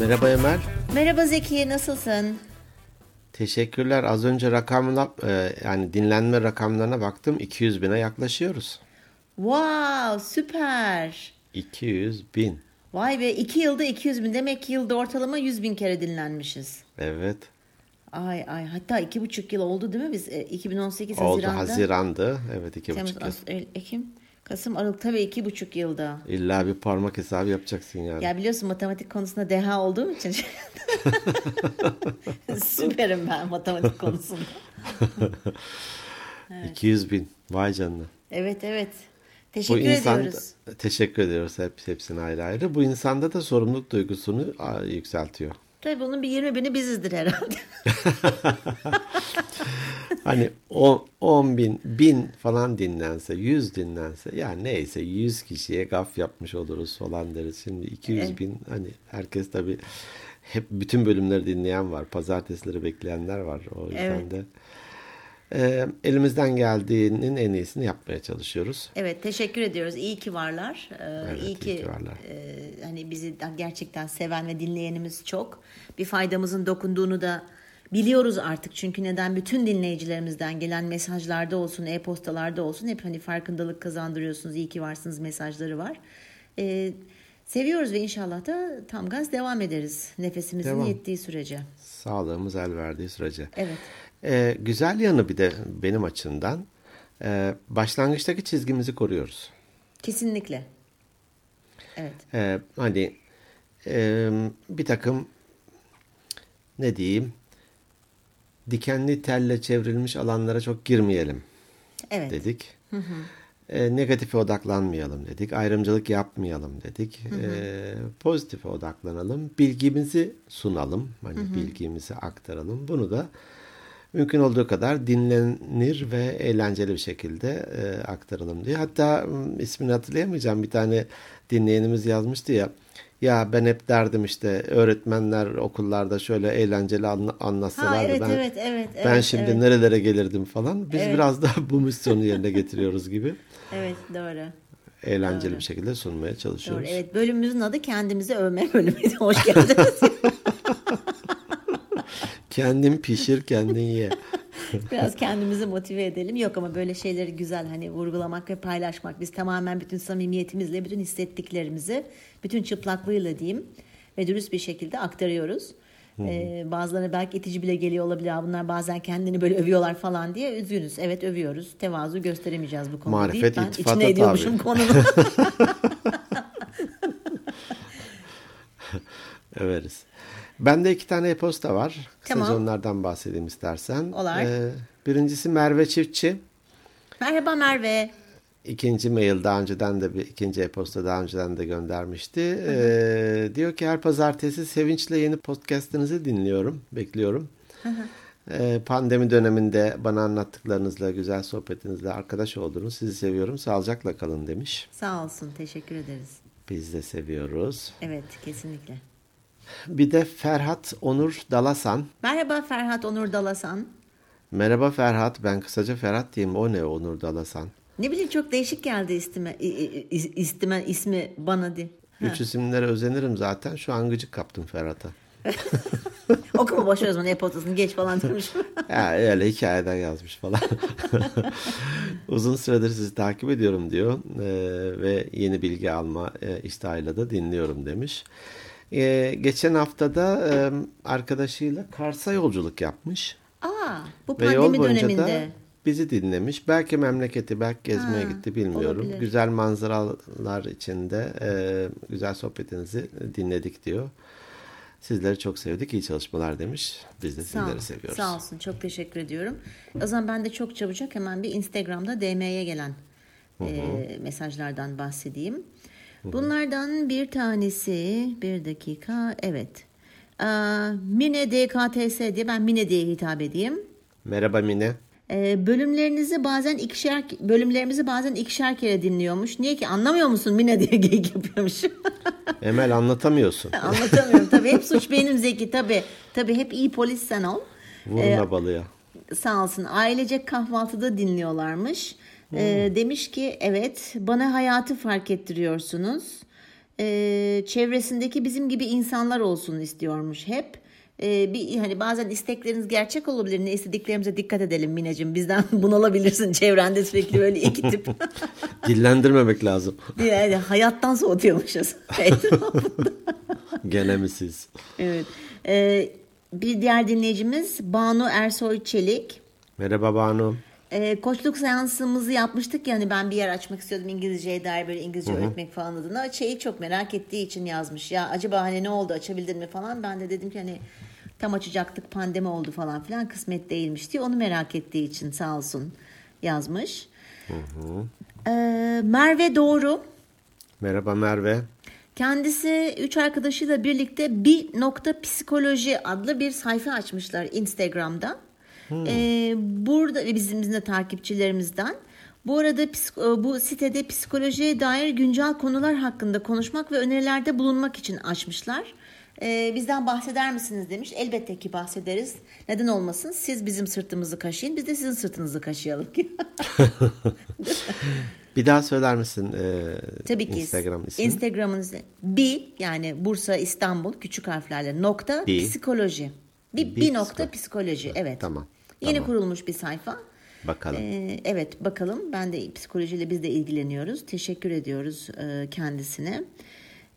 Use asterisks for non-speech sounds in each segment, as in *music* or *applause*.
Merhaba Emel. Merhaba Zeki, nasılsın? Teşekkürler. Az önce rakamına e, yani dinlenme rakamlarına baktım. 200 bine yaklaşıyoruz. Wow, süper. 200 bin. Vay be, iki yılda 200 bin. Demek ki yılda ortalama 100 bin kere dinlenmişiz. Evet. Ay ay, hatta iki buçuk yıl oldu değil mi biz? E, 2018 Oldu. Haziran'da. Hazirandı. Evet iki Temmuz, buçuk yıl. Ekim, Kasım, Aralık tabii iki buçuk yılda. İlla bir parmak hesabı yapacaksın yani. Ya biliyorsun matematik konusunda deha olduğum için *laughs* süperim ben matematik konusunda. *laughs* 200 bin. Vay canına. Evet evet. Bu Teşekkür insan ediyoruz. teşekkür ediyoruz hep hepsine ayrı ayrı. Bu insanda da sorumluluk duygusunu yükseltiyor. Tabii bunun bir 20 bini bizizdir herhalde. *laughs* Hani o 10 bin, bin falan dinlense, 100 dinlense yani neyse 100 kişiye gaf yapmış oluruz falan deriz. Şimdi 200 bin hani herkes tabii hep bütün bölümleri dinleyen var. Pazartesileri bekleyenler var. O yüzden Evet. de e, elimizden geldiğinin en iyisini yapmaya çalışıyoruz. Evet teşekkür ediyoruz. İyi ki varlar. Ee, Evet, iyi iyi ki, ki varlar. e, hani bizi gerçekten seven ve dinleyenimiz çok. Bir faydamızın dokunduğunu da biliyoruz artık. Çünkü neden bütün dinleyicilerimizden gelen mesajlarda olsun, e-postalarda olsun hep hani farkındalık kazandırıyorsunuz. İyi ki varsınız mesajları var. Ee, seviyoruz ve inşallah da tam gaz devam ederiz. Nefesimizin Devam. yettiği sürece. Sağlığımız el verdiği sürece. Evet. E, güzel yanı bir de benim açımdan e, başlangıçtaki çizgimizi koruyoruz. Kesinlikle. Evet. Ee, hani e, bir takım ne diyeyim dikenli telle çevrilmiş alanlara çok girmeyelim Evet. dedik. Ee, negatife odaklanmayalım dedik. Ayrımcılık yapmayalım dedik. Ee, pozitife odaklanalım. Bilgimizi sunalım. Hani bilgimizi aktaralım. Bunu da mümkün olduğu kadar dinlenir ve eğlenceli bir şekilde e, aktaralım diye. Hatta ismini hatırlayamayacağım bir tane dinleyenimiz yazmıştı ya. Ya ben hep derdim işte öğretmenler okullarda şöyle eğlenceli anla- anlatsalardı. Ha, evet, ben, evet, evet, ben evet, şimdi evet. nerelere gelirdim falan. Biz Evet. biraz da bu misyonu yerine getiriyoruz gibi. Evet doğru. Eğlenceli bir şekilde sunmaya Doğru. çalışıyoruz. Evet bölümümüzün adı kendimizi övme bölümü. Hoş geldiniz. *laughs* Kendin pişir, kendin ye. *laughs* Biraz kendimizi motive edelim. Yok ama böyle şeyleri güzel hani vurgulamak ve paylaşmak. Biz tamamen bütün samimiyetimizle, bütün hissettiklerimizi, bütün çıplaklığıyla diyeyim ve dürüst bir şekilde aktarıyoruz. Ee, bazılarına belki itici bile geliyor olabilir. "Aa, Bunlar bazen kendini böyle övüyorlar falan diye üzgünüz. Evet övüyoruz. Tevazu gösteremeyeceğiz bu konuda Marifet, deyip ben içine ediyormuşum tabi. konunun. *laughs* Överiz. Bende iki tane e-posta var. Kısaca Tamam. onlardan bahsedeyim istersen. Olur. Ee, birincisi Merve Çiftçi. Merhaba Merve. İkinci mail daha önceden de bir ikinci e-posta daha önceden de göndermişti. Ee, diyor ki her pazartesi sevinçle yeni podcast'ınızı dinliyorum, bekliyorum. Ee, pandemi döneminde bana anlattıklarınızla, güzel sohbetinizle arkadaş oldunuz. Sizi seviyorum, sağlıcakla kalın demiş. Sağ olsun. Teşekkür ederiz. Biz de seviyoruz. Evet kesinlikle. Bir de Ferhat Onur Dalasan. Merhaba Ferhat Onur Dalasan. Merhaba Ferhat, ben kısaca Ferhat diyeyim. O ne Onur Dalasan? Ne bileyim çok değişik geldi istime, istime ismi bana di. Üç isimlere özenirim zaten. Şu an gıcık kaptım Ferhat'a. *laughs* Okuma boş ver zaman e-postasını geç falan demiş. *laughs* Ya öyle hikayeden yazmış falan. *laughs* Uzun süredir sizi takip ediyorum diyor Ee, ve yeni bilgi alma e, iştahıyla da dinliyorum demiş. Ee, geçen haftada e, arkadaşıyla Kars'a yolculuk yapmış Aa bu ve yol pandemi boyunca da döneminde. bizi dinlemiş. Belki memleketi, belki gezmeye Ha, gitti bilmiyorum. olabilir. Güzel manzaralar içinde e, güzel sohbetinizi dinledik diyor. Sizleri çok sevdik, iyi çalışmalar demiş. Biz de Sağ, sizleri seviyoruz. sağ olsun çok teşekkür ediyorum. O zaman ben de çok çabucak hemen bir Instagram'da DM'ye gelen e, mesajlardan bahsedeyim. Bunlardan bir tanesi bir dakika evet. Aa, Mine DKTS diye ben Mine diye hitap edeyim. Merhaba Mine. Ee, bölümlerinizi bazen ikişer bölümlerimizi bazen ikişer kere dinliyormuş. Niye ki anlamıyor musun Mine diye *laughs* geyik yapıyormuş. *laughs* Emel anlatamıyorsun. Anlatamıyorum *laughs* tabii. Hep suç benim Zeki tabii. Tabii hep iyi polis sen ol. Vurma balıya. Sağ olsun. Ailecek kahvaltıda dinliyorlarmış. Ee, demiş ki evet bana hayatı fark ettiriyorsunuz. e, çevresindeki bizim gibi insanlar olsun istiyormuş hep. E, bir hani bazen istekleriniz gerçek olabilir. Ne istediklerimize dikkat edelim Mineciğim. Bizden *laughs* bunalabilirsin çevrende sürekli böyle iki tip. *laughs* Dillendirmemek lazım. *laughs* yani hayattan soğutuyormuşuz. Gene mi siz? evet. E, bir diğer dinleyicimiz Banu Ersoy Çelik. Merhaba Banu. E, koçluk seansımızı yapmıştık yani ben bir yer açmak istiyordum İngilizceye dair böyle İngilizce Hı-hı. öğretmek falan adına. Şeyi çok merak ettiği için yazmış. Ya acaba hani ne oldu açabildin mi falan. Ben de dedim ki hani tam açacaktık pandemi oldu falan filan kısmet değilmiş diye onu merak ettiği için sağ olsun yazmış. Hı hı. Ee, Merve Doğru. Merhaba Merve. Kendisi üç arkadaşıyla birlikte bir nokta psikoloji adlı bir sayfa açmışlar Instagram'da. Hmm. Ee, burada bizim, bizim de takipçilerimizden. Bu arada e, bu sitede psikolojiye dair güncel konular hakkında konuşmak ve önerilerde bulunmak için açmışlar. Ee, bizden bahseder misiniz demiş. Elbette ki bahsederiz. Neden olmasın? Siz bizim sırtımızı kaşıyın, biz de sizin sırtınızı kaşıyalım. *laughs* Bir daha söyler misin e, Tabii ki. Instagram ismi? Instagram'ınız bi yani Bursa İstanbul küçük harflerle nokta bi. psikoloji. Bir, bi, bir nokta psikoloji. Evet. Tamam. Yeni tamam. kurulmuş bir sayfa. Bakalım. Ee, evet bakalım. Ben de psikolojiyle biz de ilgileniyoruz. Teşekkür ediyoruz e, kendisine.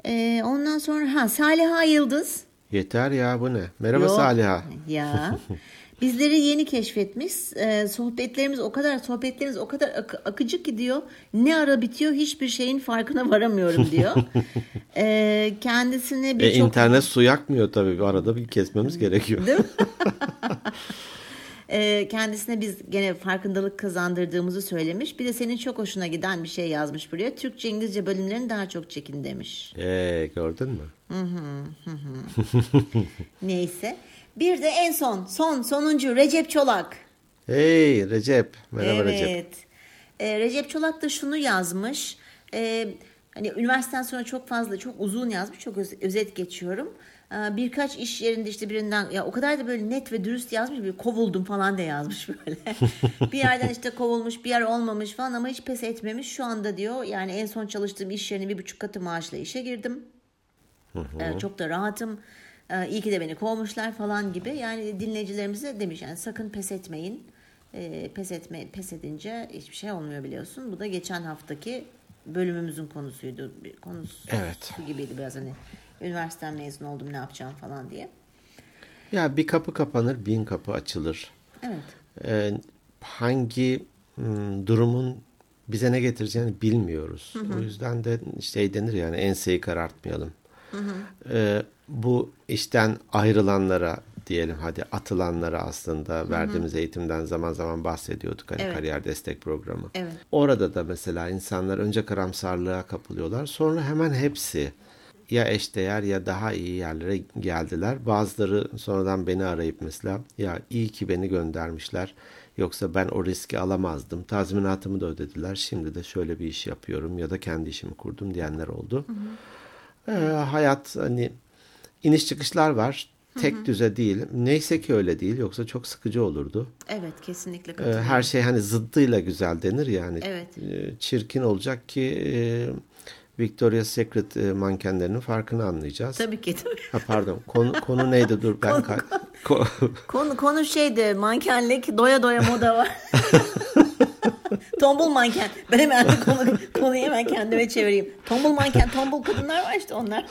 E, ondan sonra ha Saliha Yıldız. Yeter ya bu ne? Merhaba Yok, Saliha. Ya. *laughs* Bizleri yeni keşfetmiş. E, sohbetlerimiz o kadar sohbetlerimiz o kadar ak- akıcı gidiyor. Ne ara bitiyor hiçbir şeyin farkına varamıyorum diyor. *laughs* e, kendisine bir e, çok... internet su yakmıyor tabii. Arada bir kesmemiz gerekiyor. Değil mi? *laughs* e, kendisine biz gene farkındalık kazandırdığımızı söylemiş. Bir de senin çok hoşuna giden bir şey yazmış buraya. Türkçe İngilizce bölümlerini daha çok çekin demiş. Ee, gördün mü? Hı hı, hı. *laughs* Neyse. Bir de en son, son, sonuncu Recep Çolak. Hey Recep. Merhaba evet. Recep. Ee, Recep Çolak da şunu yazmış. Ee, hani üniversiteden sonra çok fazla, çok uzun yazmış. Çok öz, özet geçiyorum. Ee, birkaç iş yerinde işte birinden ya o kadar da böyle net ve dürüst yazmış bir kovuldum falan da yazmış *laughs* böyle. bir yerden işte kovulmuş bir yer olmamış falan ama hiç pes etmemiş. Şu anda diyor yani en son çalıştığım iş yerine bir buçuk katı maaşla işe girdim. Ee, çok da rahatım. Ee, iyi ki de beni kovmuşlar falan gibi. Yani dinleyicilerimize demiş yani sakın pes etmeyin. Ee, pes etme pes edince hiçbir şey olmuyor biliyorsun. Bu da geçen haftaki bölümümüzün konusuydu. Konusu evet. gibiydi biraz hani üniversiteden mezun oldum ne yapacağım falan diye. Ya bir kapı kapanır bin kapı açılır. Evet. Ee, hangi hmm, durumun bize ne getireceğini bilmiyoruz. Hı hı. O yüzden de şey denir yani enseyi karartmayalım. Hı hı. Ee, bu işten ayrılanlara diyelim hadi atılanlara aslında Hı-hı. verdiğimiz eğitimden zaman zaman bahsediyorduk hani evet. kariyer destek programı. Evet. Orada da mesela insanlar önce karamsarlığa kapılıyorlar sonra hemen hepsi ya eşdeğer ya daha iyi yerlere geldiler. Bazıları sonradan beni arayıp mesela ya iyi ki beni göndermişler. Yoksa ben o riski alamazdım. Tazminatımı da ödediler. Şimdi de şöyle bir iş yapıyorum ya da kendi işimi kurdum diyenler oldu. Ee, hayat hani iniş çıkışlar var. Tek Hı-hı. düze değil. Neyse ki öyle değil. Yoksa çok sıkıcı olurdu. Evet kesinlikle ee, Her şey hani zıddıyla güzel denir yani. Evet. Ee, çirkin olacak ki e, Victoria's Secret e, mankenlerinin farkını anlayacağız. Tabii ki. Tabii. Ha, pardon. Konu, konu neydi? Dur ben konu, konu, konu, konu şeydi. Mankenlik doya doya moda var. *laughs* tombul manken. Ben hemen *laughs* konu, konuyu hemen kendime çevireyim. Tombul manken, tombul kadınlar var işte onlar.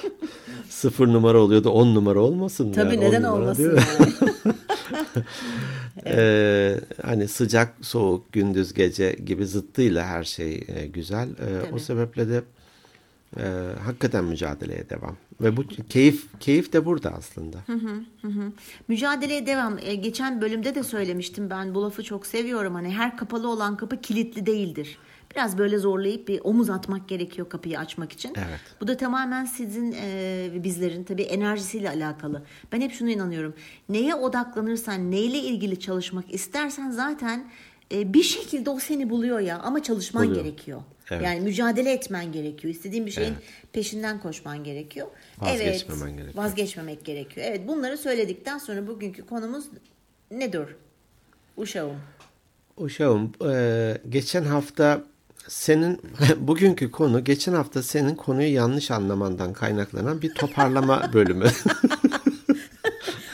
Sıfır numara oluyor da on numara olmasın. Tabii yani, neden olmasın yani. *laughs* ee, hani sıcak, soğuk, gündüz, gece gibi zıttıyla her şey e, güzel. E, o sebeple de e, hakikaten mücadeleye devam. Ve bu keyif keyif de burada aslında. Hı hı, hı. Mücadeleye devam. E, geçen bölümde de söylemiştim ben bu lafı çok seviyorum. Hani her kapalı olan kapı kilitli değildir. Biraz böyle zorlayıp bir omuz atmak gerekiyor kapıyı açmak için. Evet. Bu da tamamen sizin e, bizlerin tabii enerjisiyle alakalı. Ben hep şunu inanıyorum. Neye odaklanırsan, neyle ilgili çalışmak istersen zaten e, bir şekilde o seni buluyor ya ama çalışman Buluyor. gerekiyor. Evet. Yani mücadele etmen gerekiyor. İstediğin bir şeyin evet. peşinden koşman gerekiyor. Vazgeçmemen evet, gerekiyor. Vazgeçmemek gerekiyor. Evet bunları söyledikten sonra bugünkü konumuz nedir? Uşağım. Uşağım. E, geçen hafta senin *laughs* bugünkü konu geçen hafta senin konuyu yanlış anlamandan kaynaklanan bir toparlama *laughs* bölümü. *laughs*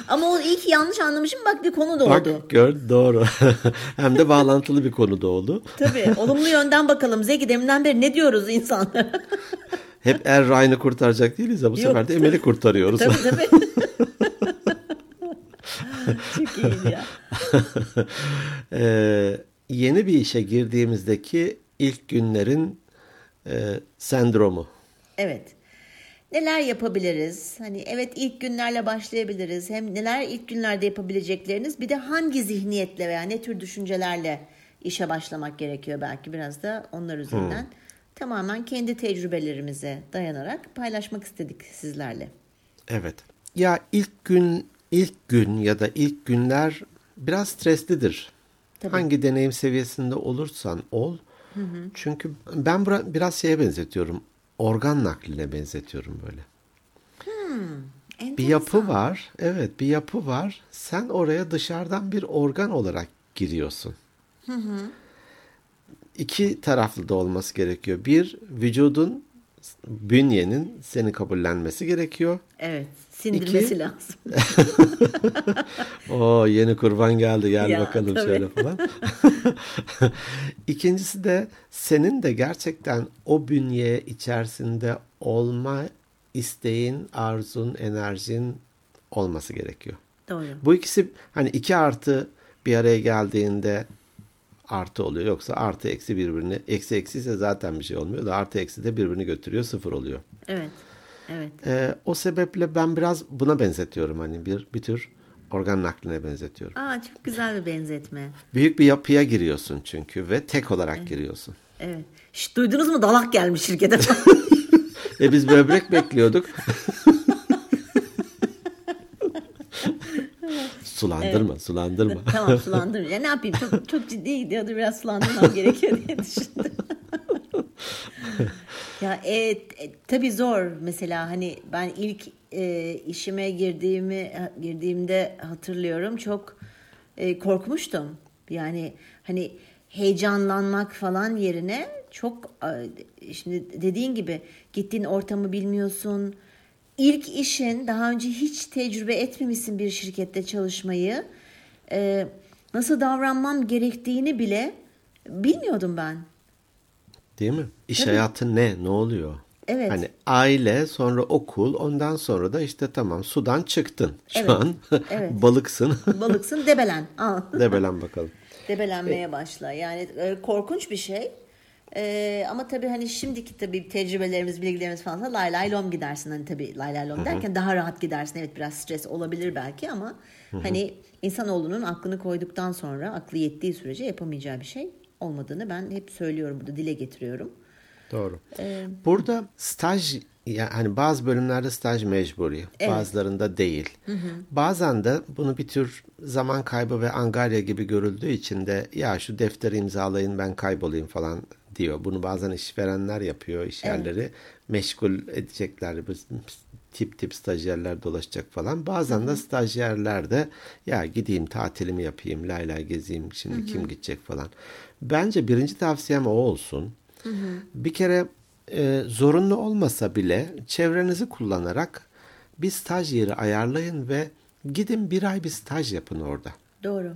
Ama o iyi ki yanlış anlamışım bak bir konu doğdu. Bak gör doğru. *laughs* Hem de bağlantılı bir konu da oldu. Tabii olumlu yönden bakalım. Zeki deminden beri ne diyoruz insanlara? *laughs* Hep Er Ryan'ı kurtaracak değiliz ya bu Yok, sefer de Emel'i kurtarıyoruz. tabii tabii. *laughs* Çok iyiydi ya. Ee, yeni bir işe girdiğimizdeki ilk günlerin e, sendromu. Evet. Neler yapabiliriz? Hani evet ilk günlerle başlayabiliriz. Hem neler ilk günlerde yapabilecekleriniz bir de hangi zihniyetle veya ne tür düşüncelerle işe başlamak gerekiyor belki biraz da onlar üzerinden. Tamamen kendi tecrübelerimize dayanarak paylaşmak istedik sizlerle. Evet. Ya ilk gün ilk gün ya da ilk günler biraz streslidir. Tabii. Hangi deneyim seviyesinde olursan ol. Çünkü ben bura- biraz şeye benzetiyorum. Organ nakline benzetiyorum böyle. Bir Enteresan. yapı var. Evet, bir yapı var. Sen oraya dışarıdan bir organ olarak giriyorsun. İki taraflı da olması gerekiyor. Bir, vücudun, bünyenin seni kabullenmesi gerekiyor. Evet. Sindirmesi İki- lazım. *laughs* O yeni kurban geldi gel Ya, bakalım tabii. şöyle falan. *laughs* İkincisi de senin de gerçekten o bünye içerisinde olma isteğin, arzun, enerjin olması gerekiyor. Doğru. Bu ikisi hani iki artı bir araya geldiğinde artı oluyor. Yoksa artı eksi birbirini, eksi eksi ise zaten bir şey olmuyor da artı eksi de birbirini götürüyor sıfır oluyor. Evet. Evet. Ee, o sebeple ben biraz buna benzetiyorum hani bir bir tür organ nakline benzetiyorum. Aa çok güzel bir benzetme. Büyük bir yapıya giriyorsun çünkü ve tek olarak giriyorsun. Evet. Şşt, duydunuz mu dalak gelmiş şirkete. *laughs* E biz böbrek bekliyorduk. *laughs* sulandırma, sulandırma. tamam sulandırın. Ya ne yapayım çok çok ciddi gidiyordu biraz sulandırmam gerekiyor diye düşündüm. Ya e, e, tabii zor mesela hani ben ilk e, işime girdiğimi girdiğimde hatırlıyorum çok e, korkmuştum. Yani hani heyecanlanmak falan yerine çok e, şimdi dediğin gibi gittiğin ortamı bilmiyorsun. İlk işin daha önce hiç tecrübe etmemişsin bir şirkette çalışmayı. E, nasıl davranmam gerektiğini bile bilmiyordum ben. Değil mi? İş hayatı ne? Ne oluyor? Evet. Hani aile, sonra okul, ondan sonra da işte tamam sudan çıktın. Şu Evet, an *laughs* evet. balıksın. *laughs* Balıksın debelen. Al. Debelen bakalım. Debelenmeye başla. Yani e, korkunç bir şey. E, ama tabii hani şimdiki tabii tecrübelerimiz, bilgilerimiz falan da lay lay lom gidersin. Hani tabii lay lay lom derken daha rahat gidersin. Evet biraz stres olabilir belki ama hani insanoğlunun aklını koyduktan sonra aklı yettiği sürece yapamayacağı bir şey olmadığını ben hep söylüyorum burada dile getiriyorum. Doğru. Ee, Burada staj yani hani bazı bölümlerde staj mecburi, Evet. bazılarında değil. Bazen de bunu bir tür zaman kaybı ve angarya gibi görüldüğü için de ya şu defteri imzalayın ben kaybolayım falan diyor. Bunu bazen işverenler yapıyor, iş yerleri meşgul edecekler. Tip tip stajyerler dolaşacak falan. Bazen de stajyerler de ya gideyim tatilimi yapayım, lay lay gezeyim, şimdi kim gidecek falan. Bence birinci tavsiyem o olsun. Bir kere e, zorunlu olmasa bile çevrenizi kullanarak bir staj yeri ayarlayın ve gidin bir ay bir staj yapın orada. doğru.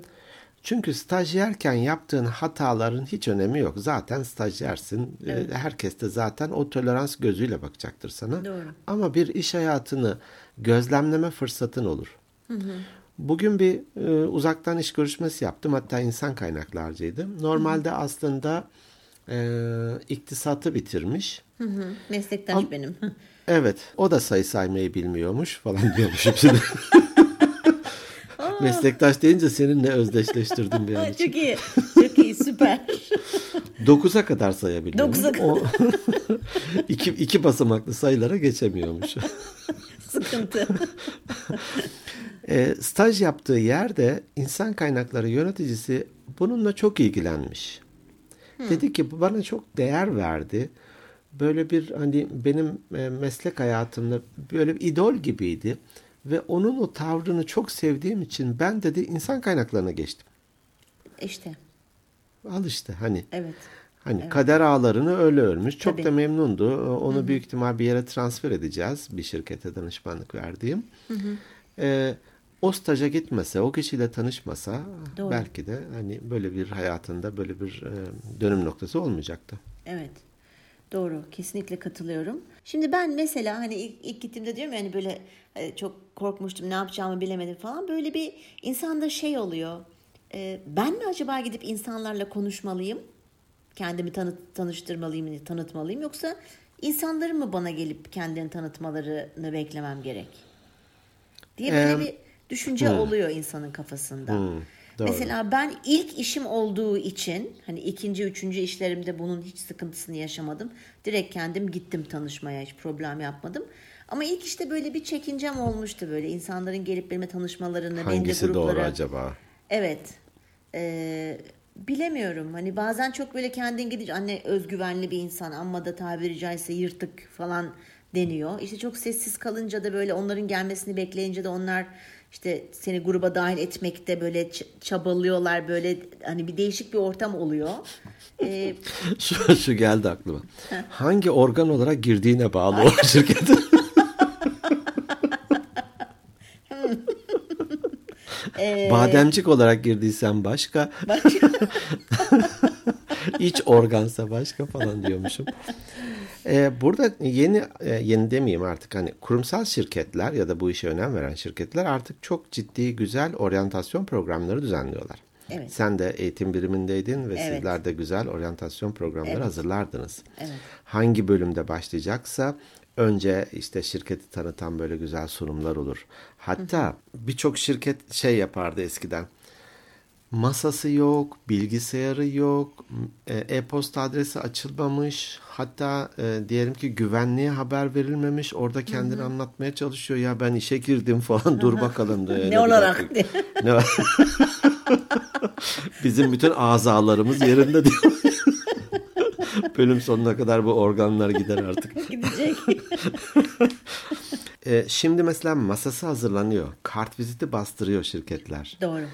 Çünkü stajyerken yaptığın hataların hiç önemi yok. Zaten stajyersin. E, Herkes de zaten o tolerans gözüyle bakacaktır sana. Doğru. Ama bir iş hayatını gözlemleme fırsatın olur. Bugün bir e, uzaktan iş görüşmesi yaptım. Hatta insan kaynaklarcıydı. Normalde aslında e, iktisatı bitirmiş. Hı hı. Meslektaş Am- benim. Evet. O da sayı saymayı bilmiyormuş falan diyormuşum şimdi. *laughs* Meslektaş deyince seninle özdeşleştirdim bir an için. çok iyi. Çok iyi süper. 9'a kadar sayabiliyormuş. Dokuza kadar. O *laughs* iki, iki basamaklı sayılara geçemiyormuş. *laughs* Sıkıntı. *laughs* E, staj yaptığı yerde insan kaynakları yöneticisi bununla çok ilgilenmiş. Dedi ki bu bana çok değer verdi. Böyle bir hani benim e, meslek hayatımda böyle bir idol gibiydi. Ve onun o tavrını çok sevdiğim için ben dedi insan kaynaklarına geçtim. İşte Al işte hani evet. Hani kader ağlarını öyle örmüş. Çok Tabii. da memnundu. Onu büyük ihtimal bir yere transfer edeceğiz. Bir şirkete danışmanlık verdiğim. Ee, o staja gitmese, o kişiyle tanışmasa Doğru. belki de hani böyle bir hayatında böyle bir e, dönüm noktası olmayacaktı. Evet. Doğru. Kesinlikle katılıyorum. Şimdi ben mesela hani ilk, ilk gittiğimde diyorum ya hani böyle e, çok korkmuştum ne yapacağımı bilemedim falan. Böyle bir insanda şey oluyor. E, ben mi acaba gidip insanlarla konuşmalıyım? Kendimi tanıt, tanıştırmalıyım, tanıtmalıyım. Yoksa insanların mı bana gelip kendilerini tanıtmalarını beklemem gerek? Diye böyle Em, bir düşünce oluyor insanın kafasında. Doğru. Mesela ben ilk işim olduğu için hani ikinci, üçüncü işlerimde bunun hiç sıkıntısını yaşamadım. Direkt kendim gittim tanışmaya hiç problem yapmadım. Ama ilk işte böyle bir çekincem olmuştu böyle insanların gelip benimle tanışmalarını, Hangisi doğru gruplara. acaba? Evet. Ee, bilemiyorum. Hani bazen çok böyle kendin gidince anne özgüvenli bir insan amma da tabiri caizse yırtık falan deniyor. İşte çok sessiz kalınca da böyle onların gelmesini bekleyince de onlar işte seni gruba dahil etmekte böyle çabalıyorlar böyle hani bir değişik bir ortam oluyor. Ee, *laughs* Şu, şu geldi aklıma. Hangi organ olarak girdiğine bağlı o şirketin. *laughs* Bademcik olarak girdiysen başka, bak *laughs* iç organsa başka falan diyormuşum. Ee, burada yeni e, yeni demeyeyim artık hani kurumsal şirketler ya da bu işe önem veren şirketler artık çok ciddi güzel oryantasyon programları düzenliyorlar. Evet. Sen de eğitim birimindeydin ve Evet. sizler de güzel oryantasyon programları Evet. hazırlardınız. Evet. Hangi bölümde başlayacaksa önce işte şirketi tanıtan böyle güzel sunumlar olur. Hatta birçok şirket şey yapardı eskiden. Masası yok, bilgisayarı yok, e, e-posta adresi açılmamış. Hatta e, diyelim ki güvenliğe haber verilmemiş. Orada kendini anlatmaya çalışıyor. Ya ben işe girdim falan dur bakalım. *laughs* Öyle ne olarak dakika. Ne? *laughs* Bizim bütün azalarımız yerinde diyor. *laughs* Bölüm sonuna kadar bu organlar gider artık. gidecek. E, şimdi mesela masası hazırlanıyor. Kart viziti bastırıyor şirketler. Doğru.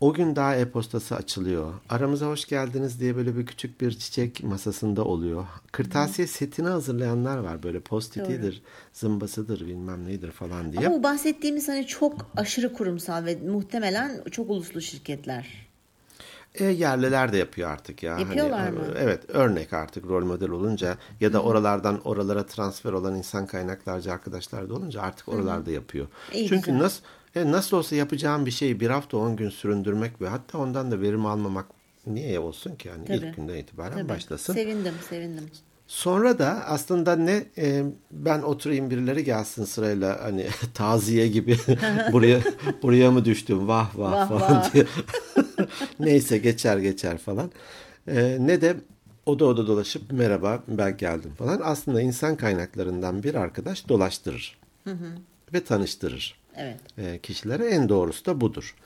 O gün daha e-postası açılıyor. Aramıza hoş geldiniz diye böyle bir küçük bir çiçek masasında oluyor. Kırtasiye setini hazırlayanlar var böyle postitidir, zımbasıdır bilmem neydir falan diye. Ama bu bahsettiğimiz hani çok aşırı kurumsal ve muhtemelen çok uluslu şirketler. E, yerliler de yapıyor artık ya. Yapıyorlar Hani, mı? e, Evet örnek artık rol model olunca ya da oralardan oralara transfer olan insan kaynaklarca arkadaşlar da olunca artık oralarda yapıyor. İyi, Çünkü güzel. nasıl e, nasıl olsa yapacağım bir şeyi bir hafta on gün süründürmek ve hatta ondan da verim almamak niye olsun ki yani Tabii. ilk günden itibaren Tabii. başlasın. Sevindim, sevindim. Sonra da aslında ne e, ben oturayım birileri gelsin sırayla hani *laughs* taziye gibi *laughs* buraya buraya mı düştüm vah vah, Vah, falan vah. diye. *laughs* Neyse geçer geçer falan. E, ne de oda oda dolaşıp merhaba ben geldim falan. Aslında insan kaynaklarından bir arkadaş dolaştırır. Ve tanıştırır. Evet. E, kişilere en doğrusu da budur.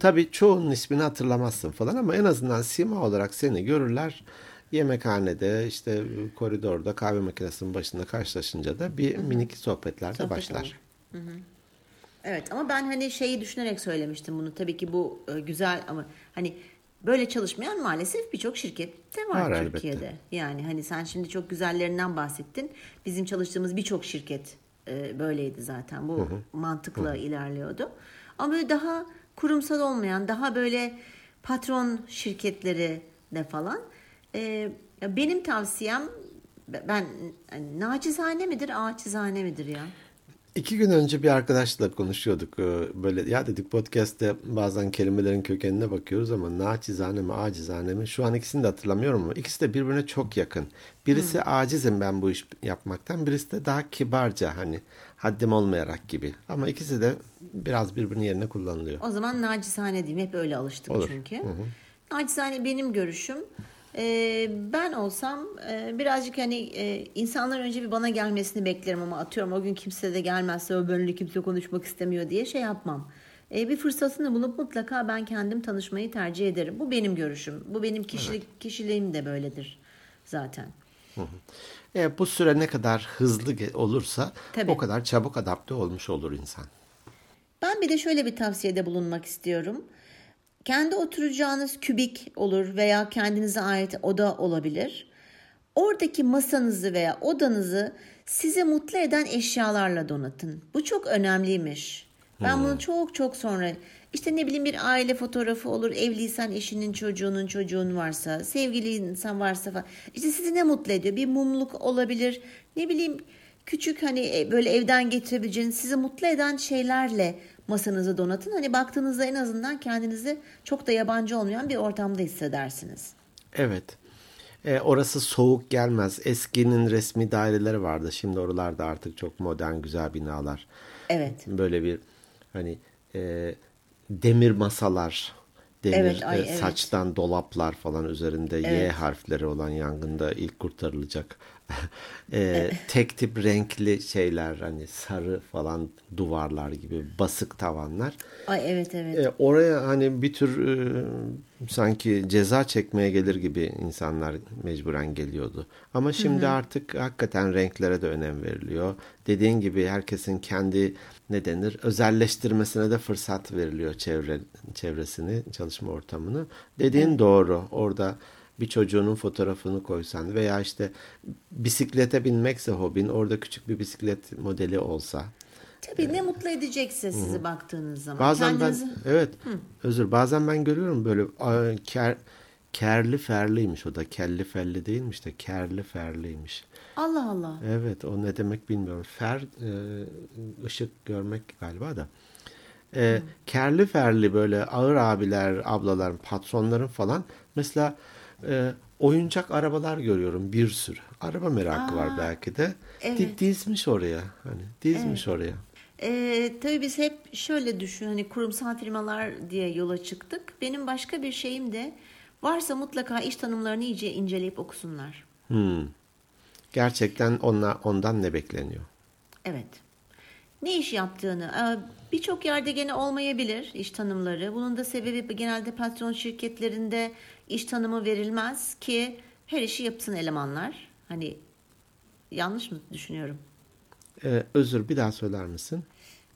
Tabii çoğunun ismini hatırlamazsın falan ama en azından sima olarak seni görürler. Yemekhanede işte koridorda kahve makinesinin başında karşılaşınca da bir minik sohbetler de Sohbet başlar. Evet ama ben hani şeyi düşünerek söylemiştim bunu. Tabii ki bu e, güzel ama hani böyle çalışmayan maalesef birçok şirkette var, Var Türkiye'de. elbette. Yani hani sen şimdi çok güzellerinden bahsettin. Bizim çalıştığımız birçok şirket e, böyleydi zaten. Bu mantıkla ilerliyordu. Ama böyle daha kurumsal olmayan, daha böyle patron şirketleri de falan. e, benim tavsiyem ben hani, nacizane midir, ağaçizane midir ya? İki gün önce bir arkadaşla konuşuyorduk. Ee, Böyle ya dedik podcast'te bazen kelimelerin kökenine bakıyoruz ama naçizane mi acizane mi? Şu an ikisini de hatırlamıyorum ama ikisi de birbirine çok yakın. Birisi acizim ben bu iş yapmaktan. Birisi de daha kibarca hani haddim olmayarak gibi. Ama ikisi de biraz birbirinin yerine kullanılıyor. O zaman nacizane diyeyim. Hep öyle alıştık Olur. çünkü. Nacizane benim görüşüm. Ee, ben olsam e, birazcık hani e, insanlar önce bir bana gelmesini beklerim ama atıyorum o gün kimse de gelmezse o bölümde kimse konuşmak istemiyor diye şey yapmam. E, bir fırsatını bulup mutlaka ben kendim tanışmayı tercih ederim. Bu benim görüşüm. Bu benim kişilik kişiliğim de böyledir zaten. E, bu süre ne kadar hızlı olursa Tabii. o kadar çabuk adapte olmuş olur insan. Ben bir de şöyle bir tavsiyede bulunmak istiyorum. Kendi oturacağınız kübik olur veya kendinize ait oda olabilir. Oradaki masanızı veya odanızı sizi mutlu eden eşyalarla donatın. Bu çok önemliymiş. Ben bunu çok çok sonra işte ne bileyim bir aile fotoğrafı olur. Evliysen eşinin çocuğunun çocuğun varsa, sevgili insan varsa falan. İşte sizi ne mutlu ediyor? Bir mumluk olabilir. Ne bileyim küçük hani e, böyle evden getirebileceğiniz sizi mutlu eden şeylerle masanızı donatın. Hani baktığınızda en azından kendinizi çok da yabancı olmayan bir ortamda hissedersiniz. Evet. E, orası soğuk gelmez. Eskinin resmi daireleri vardı. Şimdi oralarda artık çok modern güzel binalar. Evet. Böyle bir hani e, demir masalar, demir Evet, ay, e, evet. saçtan dolaplar falan üzerinde Y Evet. harfleri olan yangında ilk kurtarılacak. *laughs* e, tek tip renkli şeyler hani sarı falan duvarlar gibi basık tavanlar. Ay evet evet. E, oraya hani bir tür e, sanki ceza çekmeye gelir gibi insanlar mecburen geliyordu. Ama şimdi artık hakikaten renklere de önem veriliyor. Dediğin gibi herkesin kendi ne denir özelleştirmesine de fırsat veriliyor çevre çevresini, çalışma ortamını. Dediğin doğru. Orada bir çocuğunun fotoğrafını koysan veya işte bisiklete binmekse hobin orada küçük bir bisiklet modeli olsa Tabii ne mutlu edecekse sizi baktığınız zaman. Bazen Kendinizi... ben evet özür bazen ben görüyorum böyle ker, kerli ferliymiş o da kelli felli değilmiş de kerli ferliymiş. Allah Allah. Evet o ne demek bilmiyorum. Fer e, ışık görmek galiba da. E, Kerli ferli böyle ağır abiler, ablalar, patronların falan mesela e, oyuncak arabalar görüyorum bir sürü. Araba merakı var belki de. evet. Di- Dizmiş oraya hani dizmiş oraya. Ee, tabii biz hep şöyle düşün hani kurumsal firmalar diye yola çıktık. Benim başka bir şeyim de varsa mutlaka iş tanımlarını iyice inceleyip okusunlar. Hmm. Gerçekten ona, ondan ne bekleniyor? Evet. Ne iş yaptığını e, birçok yerde gene olmayabilir iş tanımları. Bunun da sebebi genelde patron şirketlerinde iş tanımı verilmez ki her işi yapsın elemanlar. Hani yanlış mı düşünüyorum? Ee, özür bir daha söyler misin?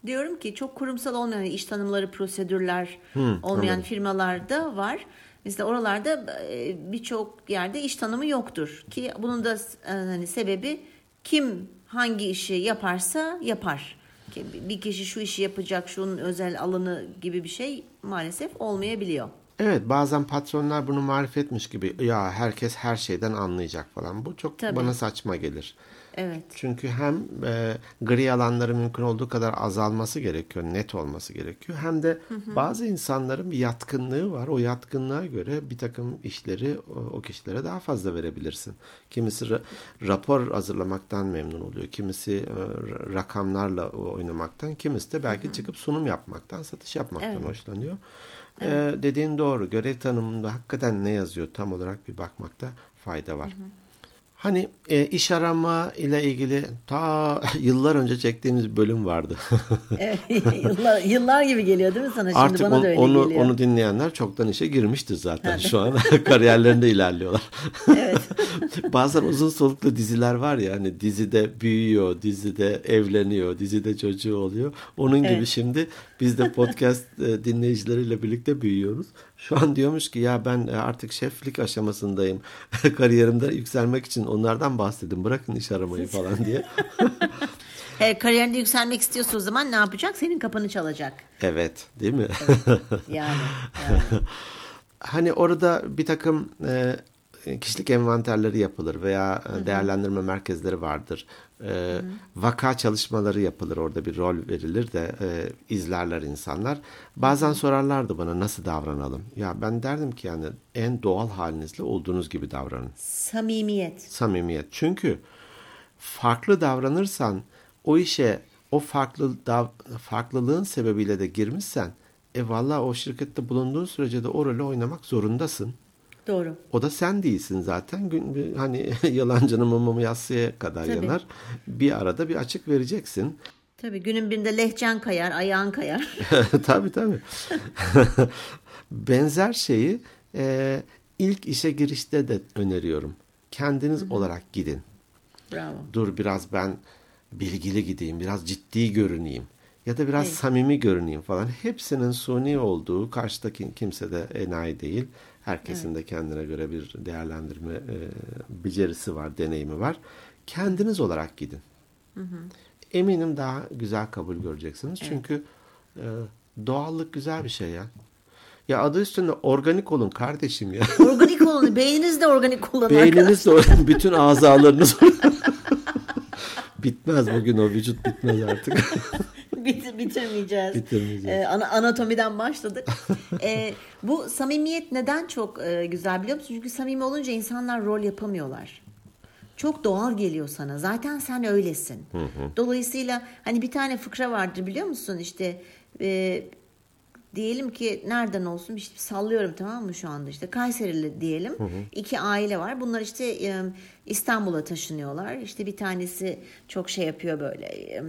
Diyorum ki çok kurumsal olmayan iş tanımları, prosedürler Hmm, olmayan anladım. firmalarda var. Mesela oralarda e, birçok yerde iş tanımı yoktur ki bunun da e, hani sebebi kim hangi işi yaparsa yapar. Ki Bir kişi şu işi yapacak, şunun özel alanı gibi bir şey maalesef olmayabiliyor. Evet bazen patronlar bunu marifetmiş gibi ya herkes her şeyden anlayacak falan. Bu çok Tabii. bana saçma gelir. Evet. Çünkü hem e, gri alanları mümkün olduğu kadar azalması gerekiyor, net olması gerekiyor. Hem de bazı insanların bir yatkınlığı var. O yatkınlığa göre bir takım işleri o, o kişilere daha fazla verebilirsin. Kimisi ra- rapor hazırlamaktan memnun oluyor. Kimisi e, ra- rakamlarla oynamaktan, kimisi de belki çıkıp sunum yapmaktan, satış yapmaktan Evet. hoşlanıyor. E, dediğin doğru. Görev tanımında hakikaten ne yazıyor tam olarak bir bakmakta fayda var. Hani e, iş arama ile ilgili ta *laughs* yıllar önce çektiğimiz bölüm vardı. *laughs* Evet, yıllar, yıllar gibi geliyor değil mi sana? Şimdi Artık bana on- da öyle onu geliyor. onu dinleyenler çoktan işe girmiştir zaten şu an *laughs* kariyerlerinde ilerliyorlar. Bazen uzun soluklu diziler var ya hani dizide büyüyor, dizide evleniyor, dizide çocuğu oluyor. Onun gibi Evet. şimdi biz de podcast e, dinleyicileriyle birlikte büyüyoruz. Şu an diyormuş ki ya ben e, artık şeflik aşamasındayım. *laughs* Kariyerimde yükselmek için onlardan bahsedin. Bırakın iş aramayı falan diye. *laughs* E, kariyerinde yükselmek istiyorsa o zaman ne yapacak? Senin kapını çalacak. Evet, değil mi? Yani. *laughs* yani. Hani orada bir takım e, kişilik envanterleri yapılır veya e, değerlendirme merkezleri vardır. E, vaka çalışmaları yapılır. Orada bir rol verilir de e, izlerler insanlar. Bazen sorarlardı bana nasıl davranalım. Ya ben derdim ki yani en doğal halinizle olduğunuz gibi davranın. Samimiyet. Samimiyet. Çünkü farklı davranırsan o işe o farklı dav- farklılığın sebebiyle de girmişsen e valla o şirkette bulunduğun sürece de o rolü oynamak zorundasın. Doğru. O da sen değilsin zaten. Gün, hani *laughs* yalancının mumu yassıya kadar Tabii. yanar. Bir arada bir açık vereceksin. Tabii günün birinde lehcen kayar, ayağın kayar. *laughs* tabii tabii. *laughs* Benzer şeyi e, ilk işe girişte de öneriyorum. Kendiniz olarak gidin. Bravo. dur biraz ben bilgili gideyim, biraz ciddi görüneyim. ya da biraz Evet. samimi görüneyim falan. Hepsinin suni olduğu, karşıdaki kimse de enayi değil. Herkesin de kendine göre bir değerlendirme e, becerisi var, deneyimi var. Kendiniz olarak gidin. Eminim daha güzel kabul göreceksiniz. Çünkü e, doğallık güzel bir şey ya. Ya adı üstünde organik olun kardeşim ya. *laughs* Organik olun. Beyniniz de organik kullanın. Beyniniz de *laughs* bütün azalarınız *laughs* bitmez bugün o vücut bitmez artık. *laughs* Bit- bitirmeyeceğiz. Bitirmeyeceğiz. Ee, ana- anatomiden başladık. *laughs* Ee, bu samimiyet neden çok e, güzel biliyor musun? Çünkü samimi olunca insanlar rol yapamıyorlar. Çok doğal geliyor sana. Zaten sen öylesin. Dolayısıyla hani bir tane fıkra vardır biliyor musun? İşte e, diyelim ki nereden olsun işte sallıyorum tamam mı şu anda işte Kayserili diyelim. İki aile var. Bunlar işte e, İstanbul'a taşınıyorlar. İşte bir tanesi çok şey yapıyor böyle e,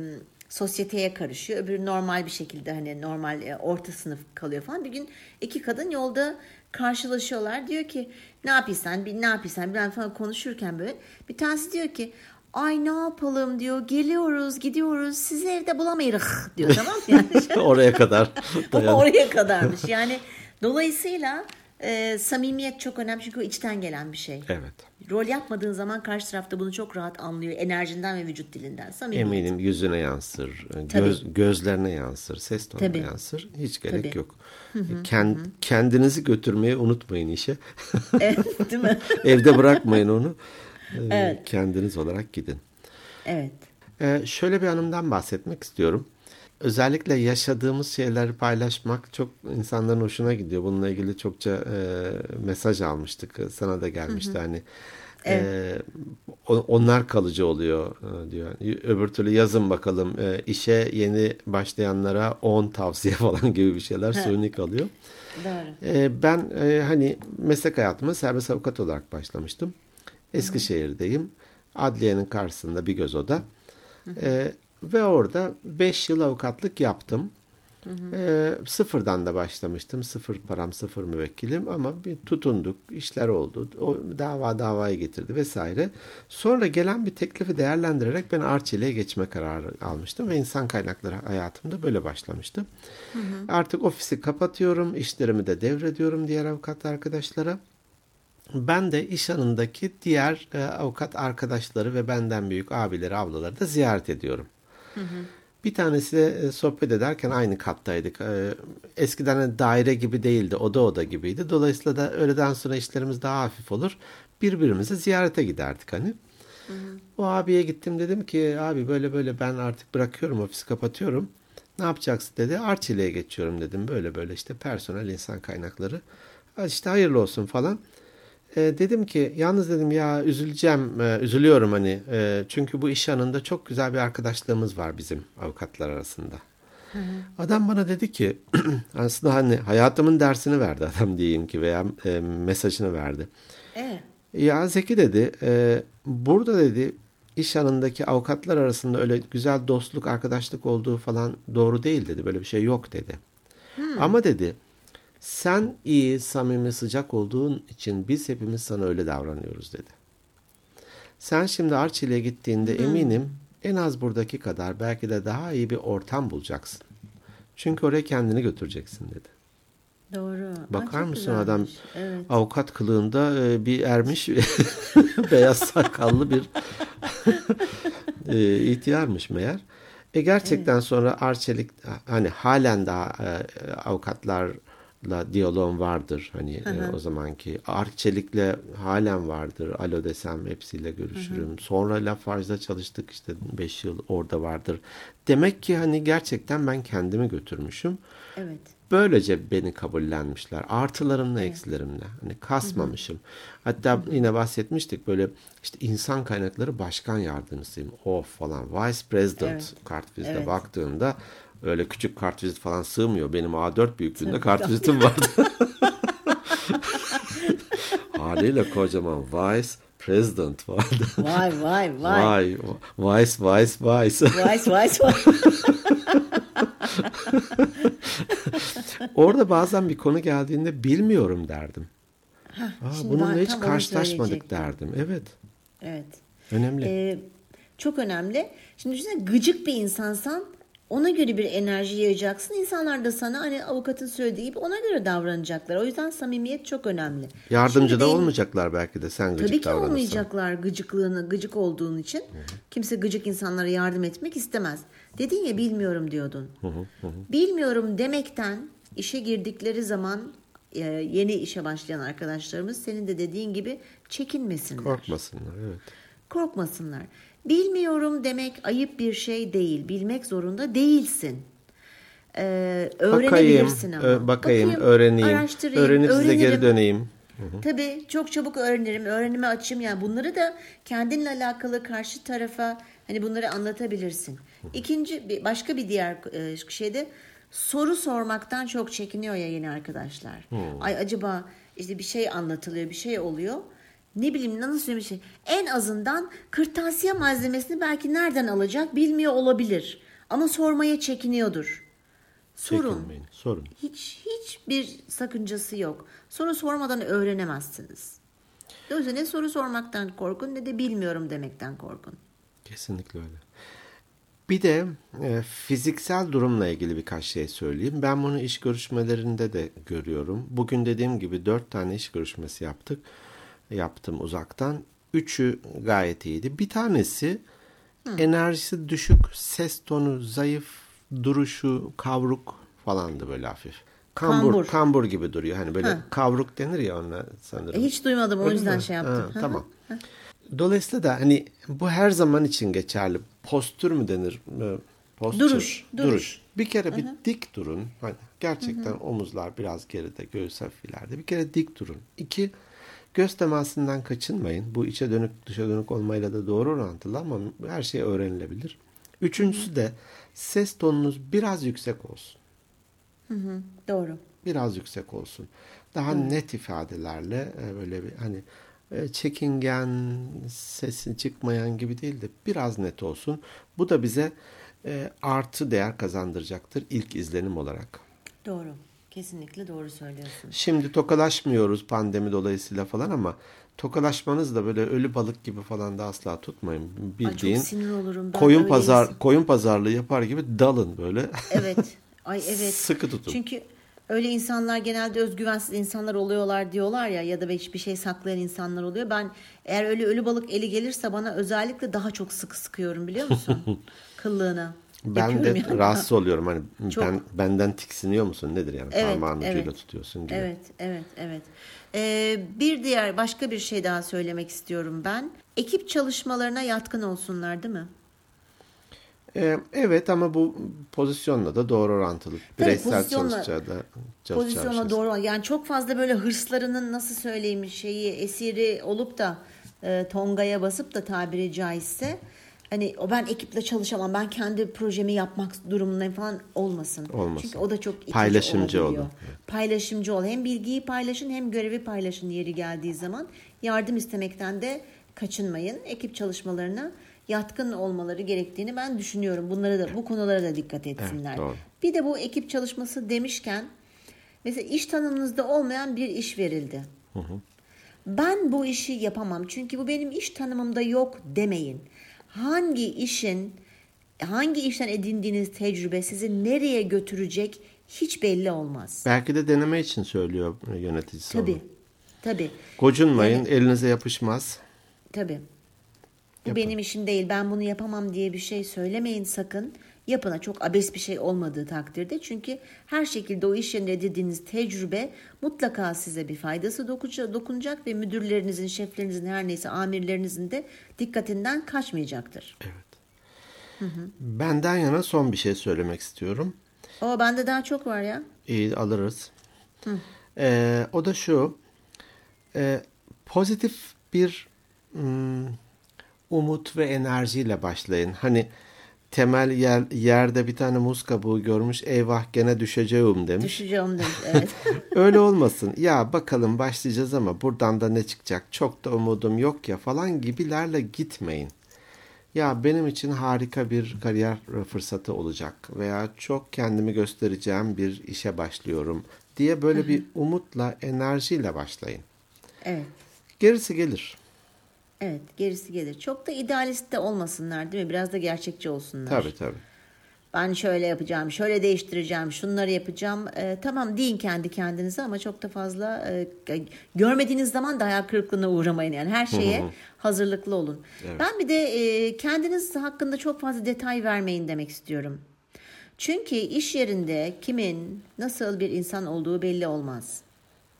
sosyeteye karışıyor. Öbürü normal bir şekilde hani normal e, orta sınıf kalıyor falan. Bir gün iki kadın yolda karşılaşıyorlar. Diyor ki ne yapıyorsun bir ne yapıyorsun bir falan konuşurken böyle bir tanesi diyor ki Ay ne yapalım diyor. Geliyoruz, gidiyoruz. Sizi evde bulamayırız diyor tamam mı? Yani *laughs* Oraya kadar. *laughs* Oraya kadarmış. Yani dolayısıyla e, samimiyet çok önemli çünkü o içten gelen bir şey. Evet. Rol yapmadığın zaman karşı tarafta bunu çok rahat anlıyor. Enerjinden ve vücut dilinden. Samimiyet. Eminim yüzüne yansır, Tabii. göz, gözlerine yansır, ses tonuna Tabii. yansır. Hiç gerek Tabii. yok. Kend, kendinizi götürmeyi unutmayın işe. *laughs* Evet, değil mi? *laughs* Evde bırakmayın onu. Ee, Evet. Kendiniz olarak gidin. Evet. Ee, şöyle bir anımdan bahsetmek istiyorum. Özellikle yaşadığımız şeyleri paylaşmak çok insanların hoşuna gidiyor. Bununla ilgili çokça e, mesaj almıştık. Sana da gelmişti hani. e, o- onlar kalıcı oluyor e, diyor. Öbür türlü yazın bakalım e, işe yeni başlayanlara 10 tavsiye *laughs* falan gibi bir şeyler suni kalıyor. Doğru. E, ben e, hani meslek hayatıma serbest avukat olarak başlamıştım. Eskişehir'deyim. Adliyenin karşısında bir göz oda. E, ve orada 5 yıl avukatlık yaptım. E, sıfırdan da başlamıştım. Sıfır param, sıfır müvekkilim ama bir tutunduk, işler oldu. O dava davaya getirdi vesaire. Sonra gelen bir teklifi değerlendirerek ben Arçelik'e geçme kararı almıştım ve insan kaynakları hayatımda böyle başlamıştı. Artık ofisi kapatıyorum, işlerimi de devrediyorum diğer avukat arkadaşlara. Ben de iş yanındaki diğer e, avukat arkadaşları ve benden büyük abileri, ablaları da ziyaret ediyorum. Bir tanesiyle e, sohbet ederken aynı kattaydık. E, Eskiden hani daire gibi değildi, oda oda gibiydi. Dolayısıyla da öğleden sonra işlerimiz daha hafif olur. Birbirimizi ziyarete giderdik hani. O abiye gittim dedim ki abi böyle böyle ben artık bırakıyorum ofisi kapatıyorum. Ne yapacaksın dedi. Arçelik'e geçiyorum dedim. Böyle böyle işte personel insan kaynakları. İşte hayırlı olsun falan. E, dedim ki yalnız dedim ya üzüleceğim, e, üzülüyorum hani. E, çünkü bu iş yanında çok güzel bir arkadaşlığımız var bizim avukatlar arasında. Adam bana dedi ki *clears throat* aslında hani hayatımın dersini verdi adam *laughs* diyeyim ki veya e, mesajını verdi. Evet. Ya Zeki dedi e, burada dedi iş yanındaki avukatlar arasında öyle güzel dostluk arkadaşlık olduğu falan doğru değil dedi. Böyle bir şey yok dedi. Ama dedi sen iyi samimi sıcak olduğun için biz hepimiz sana öyle davranıyoruz dedi. Sen şimdi Arçelik'e gittiğinde eminim en az buradaki kadar belki de daha iyi bir ortam bulacaksın. Çünkü oraya kendini götüreceksin dedi. Doğru. Bakar mısın adam. Evet. avukat kılığında e, bir ermiş *laughs* beyaz sakallı bir *laughs* e, ihtiyarmış meğer. E gerçekten sonra Arçelik hani halen daha e, avukatlarla diyaloğum vardır. Hani e, o zamanki Arçelik'le halen vardır. Alo desem hepsiyle görüşürüm. Sonra Lafarge'da çalıştık işte 5 yıl orada vardır. Demek ki hani gerçekten ben kendimi götürmüşüm. Evet. Böylece beni kabullenmişler. Artılarımla eksilerimle. Hani kasmamışım. Hatta yine bahsetmiştik böyle işte insan kaynakları başkan yardımcısıyım. Of falan. Vice President Evet. kartvizite Evet. baktığında öyle küçük kartvizit falan sığmıyor. Benim A4 büyüklüğünde kartvizitim vardı. *laughs* Haliyle kocaman Vice President vardı. Vay vay vay. Vay, Vice, Vice, Vice. Vay vay vay. Orada bazen bir konu geldiğinde bilmiyorum derdim. Aa, şimdi bununla hiç karşılaşmadık derdim. Evet. Evet. Önemli. Ee, çok önemli. Şimdi düşünsene gıcık bir insansan Ona göre bir enerji yayacaksın. İnsanlar da sana hani avukatın söylediği gibi ona göre davranacaklar. O yüzden samimiyet çok önemli. Yardımcı Şimdi da benim- olmayacaklar belki de sen gıcık Tabii ki davranırsan. olmayacaklar gıcıklığını, gıcık olduğun için. Kimse gıcık insanlara yardım etmek istemez. Dedin ya bilmiyorum diyordun. Bilmiyorum demekten işe girdikleri zaman e, yeni işe başlayan arkadaşlarımız senin de dediğin gibi çekinmesinler. Korkmasınlar evet. Korkmasınlar. Bilmiyorum demek ayıp bir şey değil. Bilmek zorunda değilsin. Ee, öğrenebilirsin ama. ö- bakayım, öğreneyim. araştırayım, Öğrenip size geri öğrenirim. döneyim. Tabii çok çabuk öğrenirim, öğrenime açım yani bunları da kendinle alakalı karşı tarafa hani bunları anlatabilirsin. İkinci başka bir diğer e, şeyde soru sormaktan çok çekiniyor ya yeni arkadaşlar. Ay acaba işte bir şey anlatılıyor, bir şey oluyor. Ne bileyim nasıl söyleyeyim şey. En azından kırtasiye malzemesini belki nereden alacak bilmiyor olabilir. Ama sormaya çekiniyordur. Sorun. Çekinmeyin. Sorun. Hiç hiçbir sakıncası yok. Soru sormadan öğrenemezsiniz. Yüzden ne soru sormaktan korkun ne de bilmiyorum demekten korkun. Kesinlikle öyle. Bir de e, fiziksel durumla ilgili birkaç şey söyleyeyim. Ben bunu iş görüşmelerinde de görüyorum. Bugün dediğim gibi dört tane iş görüşmesi yaptık. Yaptım uzaktan. Üçü gayet iyiydi. Bir tanesi enerjisi düşük, ses tonu zayıf, duruşu kavruk falandı böyle hafif. Kambur, Kambur. kambur gibi duruyor. Hani böyle Ha. kavruk denir ya ona sanırım. E, hiç duymadım o yüzden şey yaptım. Ha, tamam. Dolayısıyla da hani bu her zaman için geçerli. Postür mü denir? Ee, Posture. Duruş, duruş. Bir kere bir dik durun. Hani gerçekten omuzlar biraz geride, göğüs hafif ileride. Bir kere dik durun. İki, göz temasından kaçınmayın. Bu içe dönük, dışa dönük olmayla da doğru orantılı ama her şey öğrenilebilir. Üçüncüsü de ses tonunuz biraz yüksek olsun. Doğru. Biraz yüksek olsun. Daha net ifadelerle e, böyle bir hani e, çekingen, sesi çıkmayan gibi değil de biraz net olsun. Bu da bize e, artı değer kazandıracaktır ilk izlenim olarak. Doğru. Kesinlikle doğru söylüyorsun. Şimdi tokalaşmıyoruz pandemi dolayısıyla falan ama tokalaşmanız da böyle ölü balık gibi falan da asla tutmayın. Ay Bildiğin çok sinir olurum. Ben koyun pazar insan- koyun pazarlığı yapar gibi dalın böyle. Evet. *laughs* Ay evet. Sıkı tutun. Çünkü öyle insanlar genelde özgüvensiz insanlar oluyorlar diyorlar ya ya da hiçbir şey saklayan insanlar oluyor. Ben eğer öyle ölü balık eli gelirse bana özellikle daha çok sıkı sıkıyorum biliyor musun? *laughs* Kıllığına. Ben de yani. rahatsız oluyorum. Hani *laughs* Çok. ben benden tiksiniyor musun? Nedir yani? Evet, Parmağın ucuyla evet. tutuyorsun gibi. Evet, evet, evet. Ee, bir diğer başka bir şey daha söylemek istiyorum ben. Ekip çalışmalarına yatkın olsunlar değil mi? Ee, evet ama bu pozisyonla da doğru orantılı. Tabii, Bireysel pozisyonla- çalışacağı da çalışacağı bir Pozisyona şey. doğru. Yani çok fazla böyle hırslarının nasıl söyleyeyim şeyi esiri olup da e, tongaya basıp da tabiri caizse hani o ben ekiple çalışamam ben kendi projemi yapmak durumundayım falan olmasın. Olmasın. Çünkü o da çok Paylaşımcı olun. Paylaşımcı ol. Hem bilgiyi paylaşın hem görevi paylaşın yeri geldiği zaman. Yardım istemekten de kaçınmayın. Ekip çalışmalarına yatkın olmaları gerektiğini ben düşünüyorum. Bunları da bu konulara da dikkat etsinler. doğru. Bir de bu ekip çalışması demişken mesela iş tanımınızda olmayan bir iş verildi. Ben bu işi yapamam çünkü bu benim iş tanımımda yok demeyin. Hangi işin hangi işten edindiğiniz tecrübe sizi nereye götürecek hiç belli olmaz. Belki de deneme için söylüyor yöneticisi Tabii. onu. Tabii. Gocunmayın, elinize yapışmaz. Tabii. Bu benim işim değil. Ben bunu yapamam diye bir şey söylemeyin sakın. Yapına çok abes bir şey olmadığı takdirde. Çünkü her şekilde o iş yerinde edindiğiniz tecrübe mutlaka size bir faydası dokunacak ve müdürlerinizin, şeflerinizin her neyse amirlerinizin de dikkatinden kaçmayacaktır. Benden yana son bir şey söylemek istiyorum. O bende daha çok var ya. İyi alırız. Ee, o da şu. e, pozitif bir hmm, umut ve enerjiyle başlayın. Hani temel yer, yerde bir tane muz kabuğu görmüş. Eyvah gene düşeceğim demiş. Düşeceğim demiş. Evet. *laughs* Öyle olmasın. Ya bakalım başlayacağız ama buradan da ne çıkacak? Çok da umudum yok ya falan gibilerle gitmeyin. Ya benim için harika bir kariyer fırsatı olacak veya çok kendimi göstereceğim bir işe başlıyorum diye böyle bir umutla, enerjiyle başlayın. evet. Gerisi gelir. Evet gerisi gelir. Çok da idealist de olmasınlar değil mi? Biraz da gerçekçi olsunlar. Tabii tabii. ben şöyle yapacağım, şöyle değiştireceğim, şunları yapacağım. E, tamam deyin kendi kendinize ama çok da fazla e, görmediğiniz zaman da hayal kırıklığına uğramayın. Yani her şeye hazırlıklı olun. Evet. Ben bir de e, kendiniz hakkında çok fazla detay vermeyin demek istiyorum. Çünkü iş yerinde kimin nasıl bir insan olduğu belli olmaz.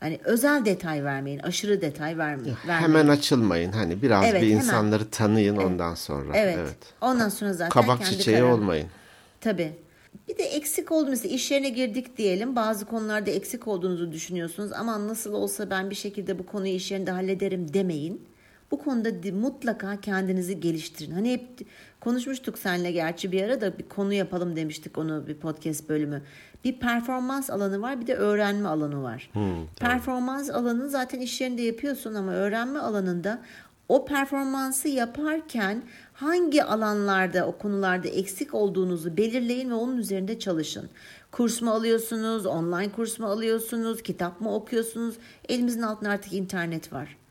Hani özel detay vermeyin, aşırı detay vermeyin. Hemen açılmayın. Hani biraz evet, bir insanları hemen. tanıyın evet. ondan sonra. Evet. evet. Ondan sonra zaten kabak çiçeği karar... olmayın. Tabii. Bir de eksik oldu mesela iş yerine girdik diyelim bazı konularda eksik olduğunuzu düşünüyorsunuz ama nasıl olsa ben bir şekilde bu konuyu iş yerinde hallederim demeyin. Bu konuda mutlaka kendinizi geliştirin. Hani hep konuşmuştuk seninle gerçi bir ara da bir konu yapalım demiştik onu bir podcast bölümü. Bir performans alanı var bir de öğrenme alanı var. Hmm, tamam. Performans alanını zaten iş yerinde yapıyorsun ama öğrenme alanında o performansı yaparken hangi alanlarda o konularda eksik olduğunuzu belirleyin ve onun üzerinde çalışın. Kurs mu alıyorsunuz, online kurs mu alıyorsunuz, kitap mı okuyorsunuz? Elimizin altında artık internet var.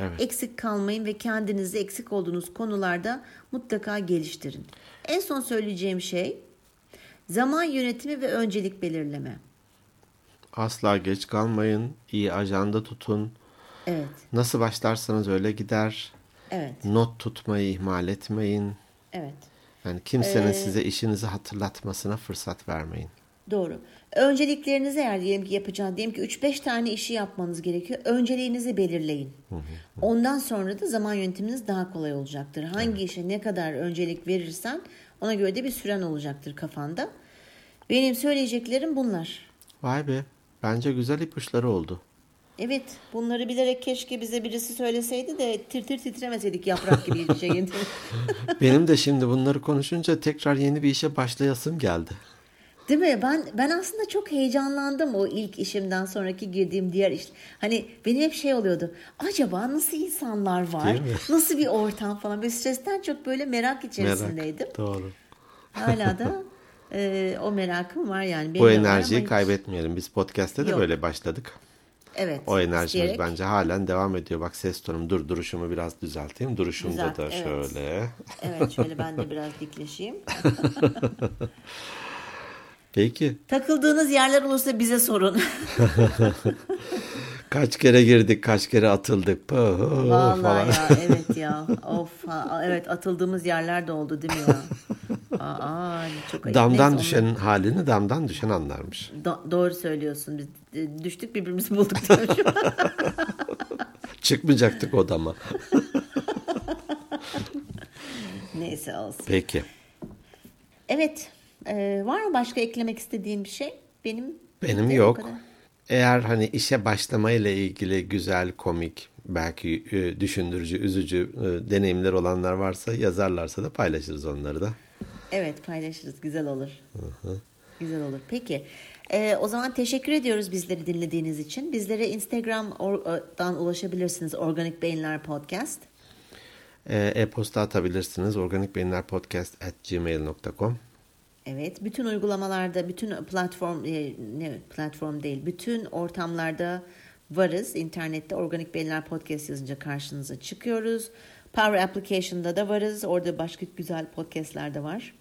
Evet. Eksik kalmayın ve kendinizi eksik olduğunuz konularda mutlaka geliştirin. En son söyleyeceğim şey zaman yönetimi ve öncelik belirleme. Asla geç kalmayın, iyi ajanda tutun. Evet. Nasıl başlarsanız öyle gider. Evet. Not tutmayı ihmal etmeyin. Evet. Yani kimsenin ee, size işinizi hatırlatmasına fırsat vermeyin. Doğru. Önceliklerinizi eğer diyelim ki yapacağınız, diyelim ki 3-5 tane işi yapmanız gerekiyor. Önceliğinizi belirleyin. Hı hı. Ondan sonra da zaman yönetiminiz daha kolay olacaktır. Hangi evet. işe ne kadar öncelik verirsen ona göre de bir süren olacaktır kafanda. Benim söyleyeceklerim bunlar. Vay be. Bence güzel ipuçları oldu. Evet bunları bilerek keşke bize birisi söyleseydi de tir tir titremeseydik yaprak gibi *laughs* şeyin. Benim de şimdi bunları konuşunca tekrar yeni bir işe başlayasım geldi. Değil mi? Ben ben aslında çok heyecanlandım o ilk işimden sonraki girdiğim diğer iş. Hani benim hep şey oluyordu. Acaba nasıl insanlar var? *laughs* Nasıl bir ortam falan. Böyle stresten çok böyle merak içerisindeydim. Merak, doğru. Hala da *laughs* e, o merakım var yani. Bu enerjiyi kaybetmeyelim. Biz podcast'te de Yok. böyle başladık. Evet. O enerjimiz isteyerek. bence halen devam ediyor. Bak ses tonum dur duruşumu biraz düzelteyim. Duruşumda Düzelt, da evet. şöyle. Evet şöyle ben de *laughs* biraz dikleşeyim. Peki. Takıldığınız yerler olursa bize sorun. *laughs* kaç kere girdik, kaç kere atıldık. Puh, Vallahi falan. ya evet ya. Of evet atıldığımız yerler de oldu değil mi ya? *laughs* Aa, çok ayıp. Damdan Neyse, düşen onu... halini damdan düşen anlarmış. Do- doğru söylüyorsun. Biz e, düştük birbirimizi bulduk. *laughs* Çıkmayacaktık o dama. Neyse olsun. Peki. Evet. Ee, var mı başka eklemek istediğin bir şey? Benim benim yok. Eğer hani işe başlamayla ilgili güzel, komik, belki e, düşündürücü, üzücü e, deneyimler olanlar varsa yazarlarsa da paylaşırız onları da. Evet paylaşırız. Güzel olur. Hı hı. Güzel olur. Peki. Ee, o zaman teşekkür ediyoruz bizleri dinlediğiniz için. Bizlere Instagram'dan ulaşabilirsiniz. Organik Beyinler Podcast. Ee, e-posta atabilirsiniz. organikbeyinlerpodcast at gmail.com Evet, bütün uygulamalarda, bütün platform e, ne platform değil, bütün ortamlarda varız. İnternette Organik Beyinler Podcast yazınca karşınıza çıkıyoruz. Power Application'da da varız. Orada başka güzel podcastler de var.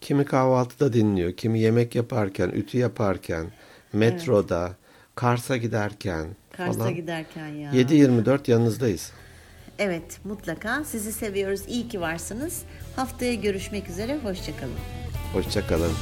Kimi kahvaltıda dinliyor, kimi yemek yaparken, ütü yaparken, metroda, evet. Kars'a giderken Kars'a falan. giderken ya. 7-24 yanınızdayız. Evet mutlaka. Sizi seviyoruz. İyi ki varsınız. Haftaya görüşmek üzere. Hoşçakalın. Hoşçakalın.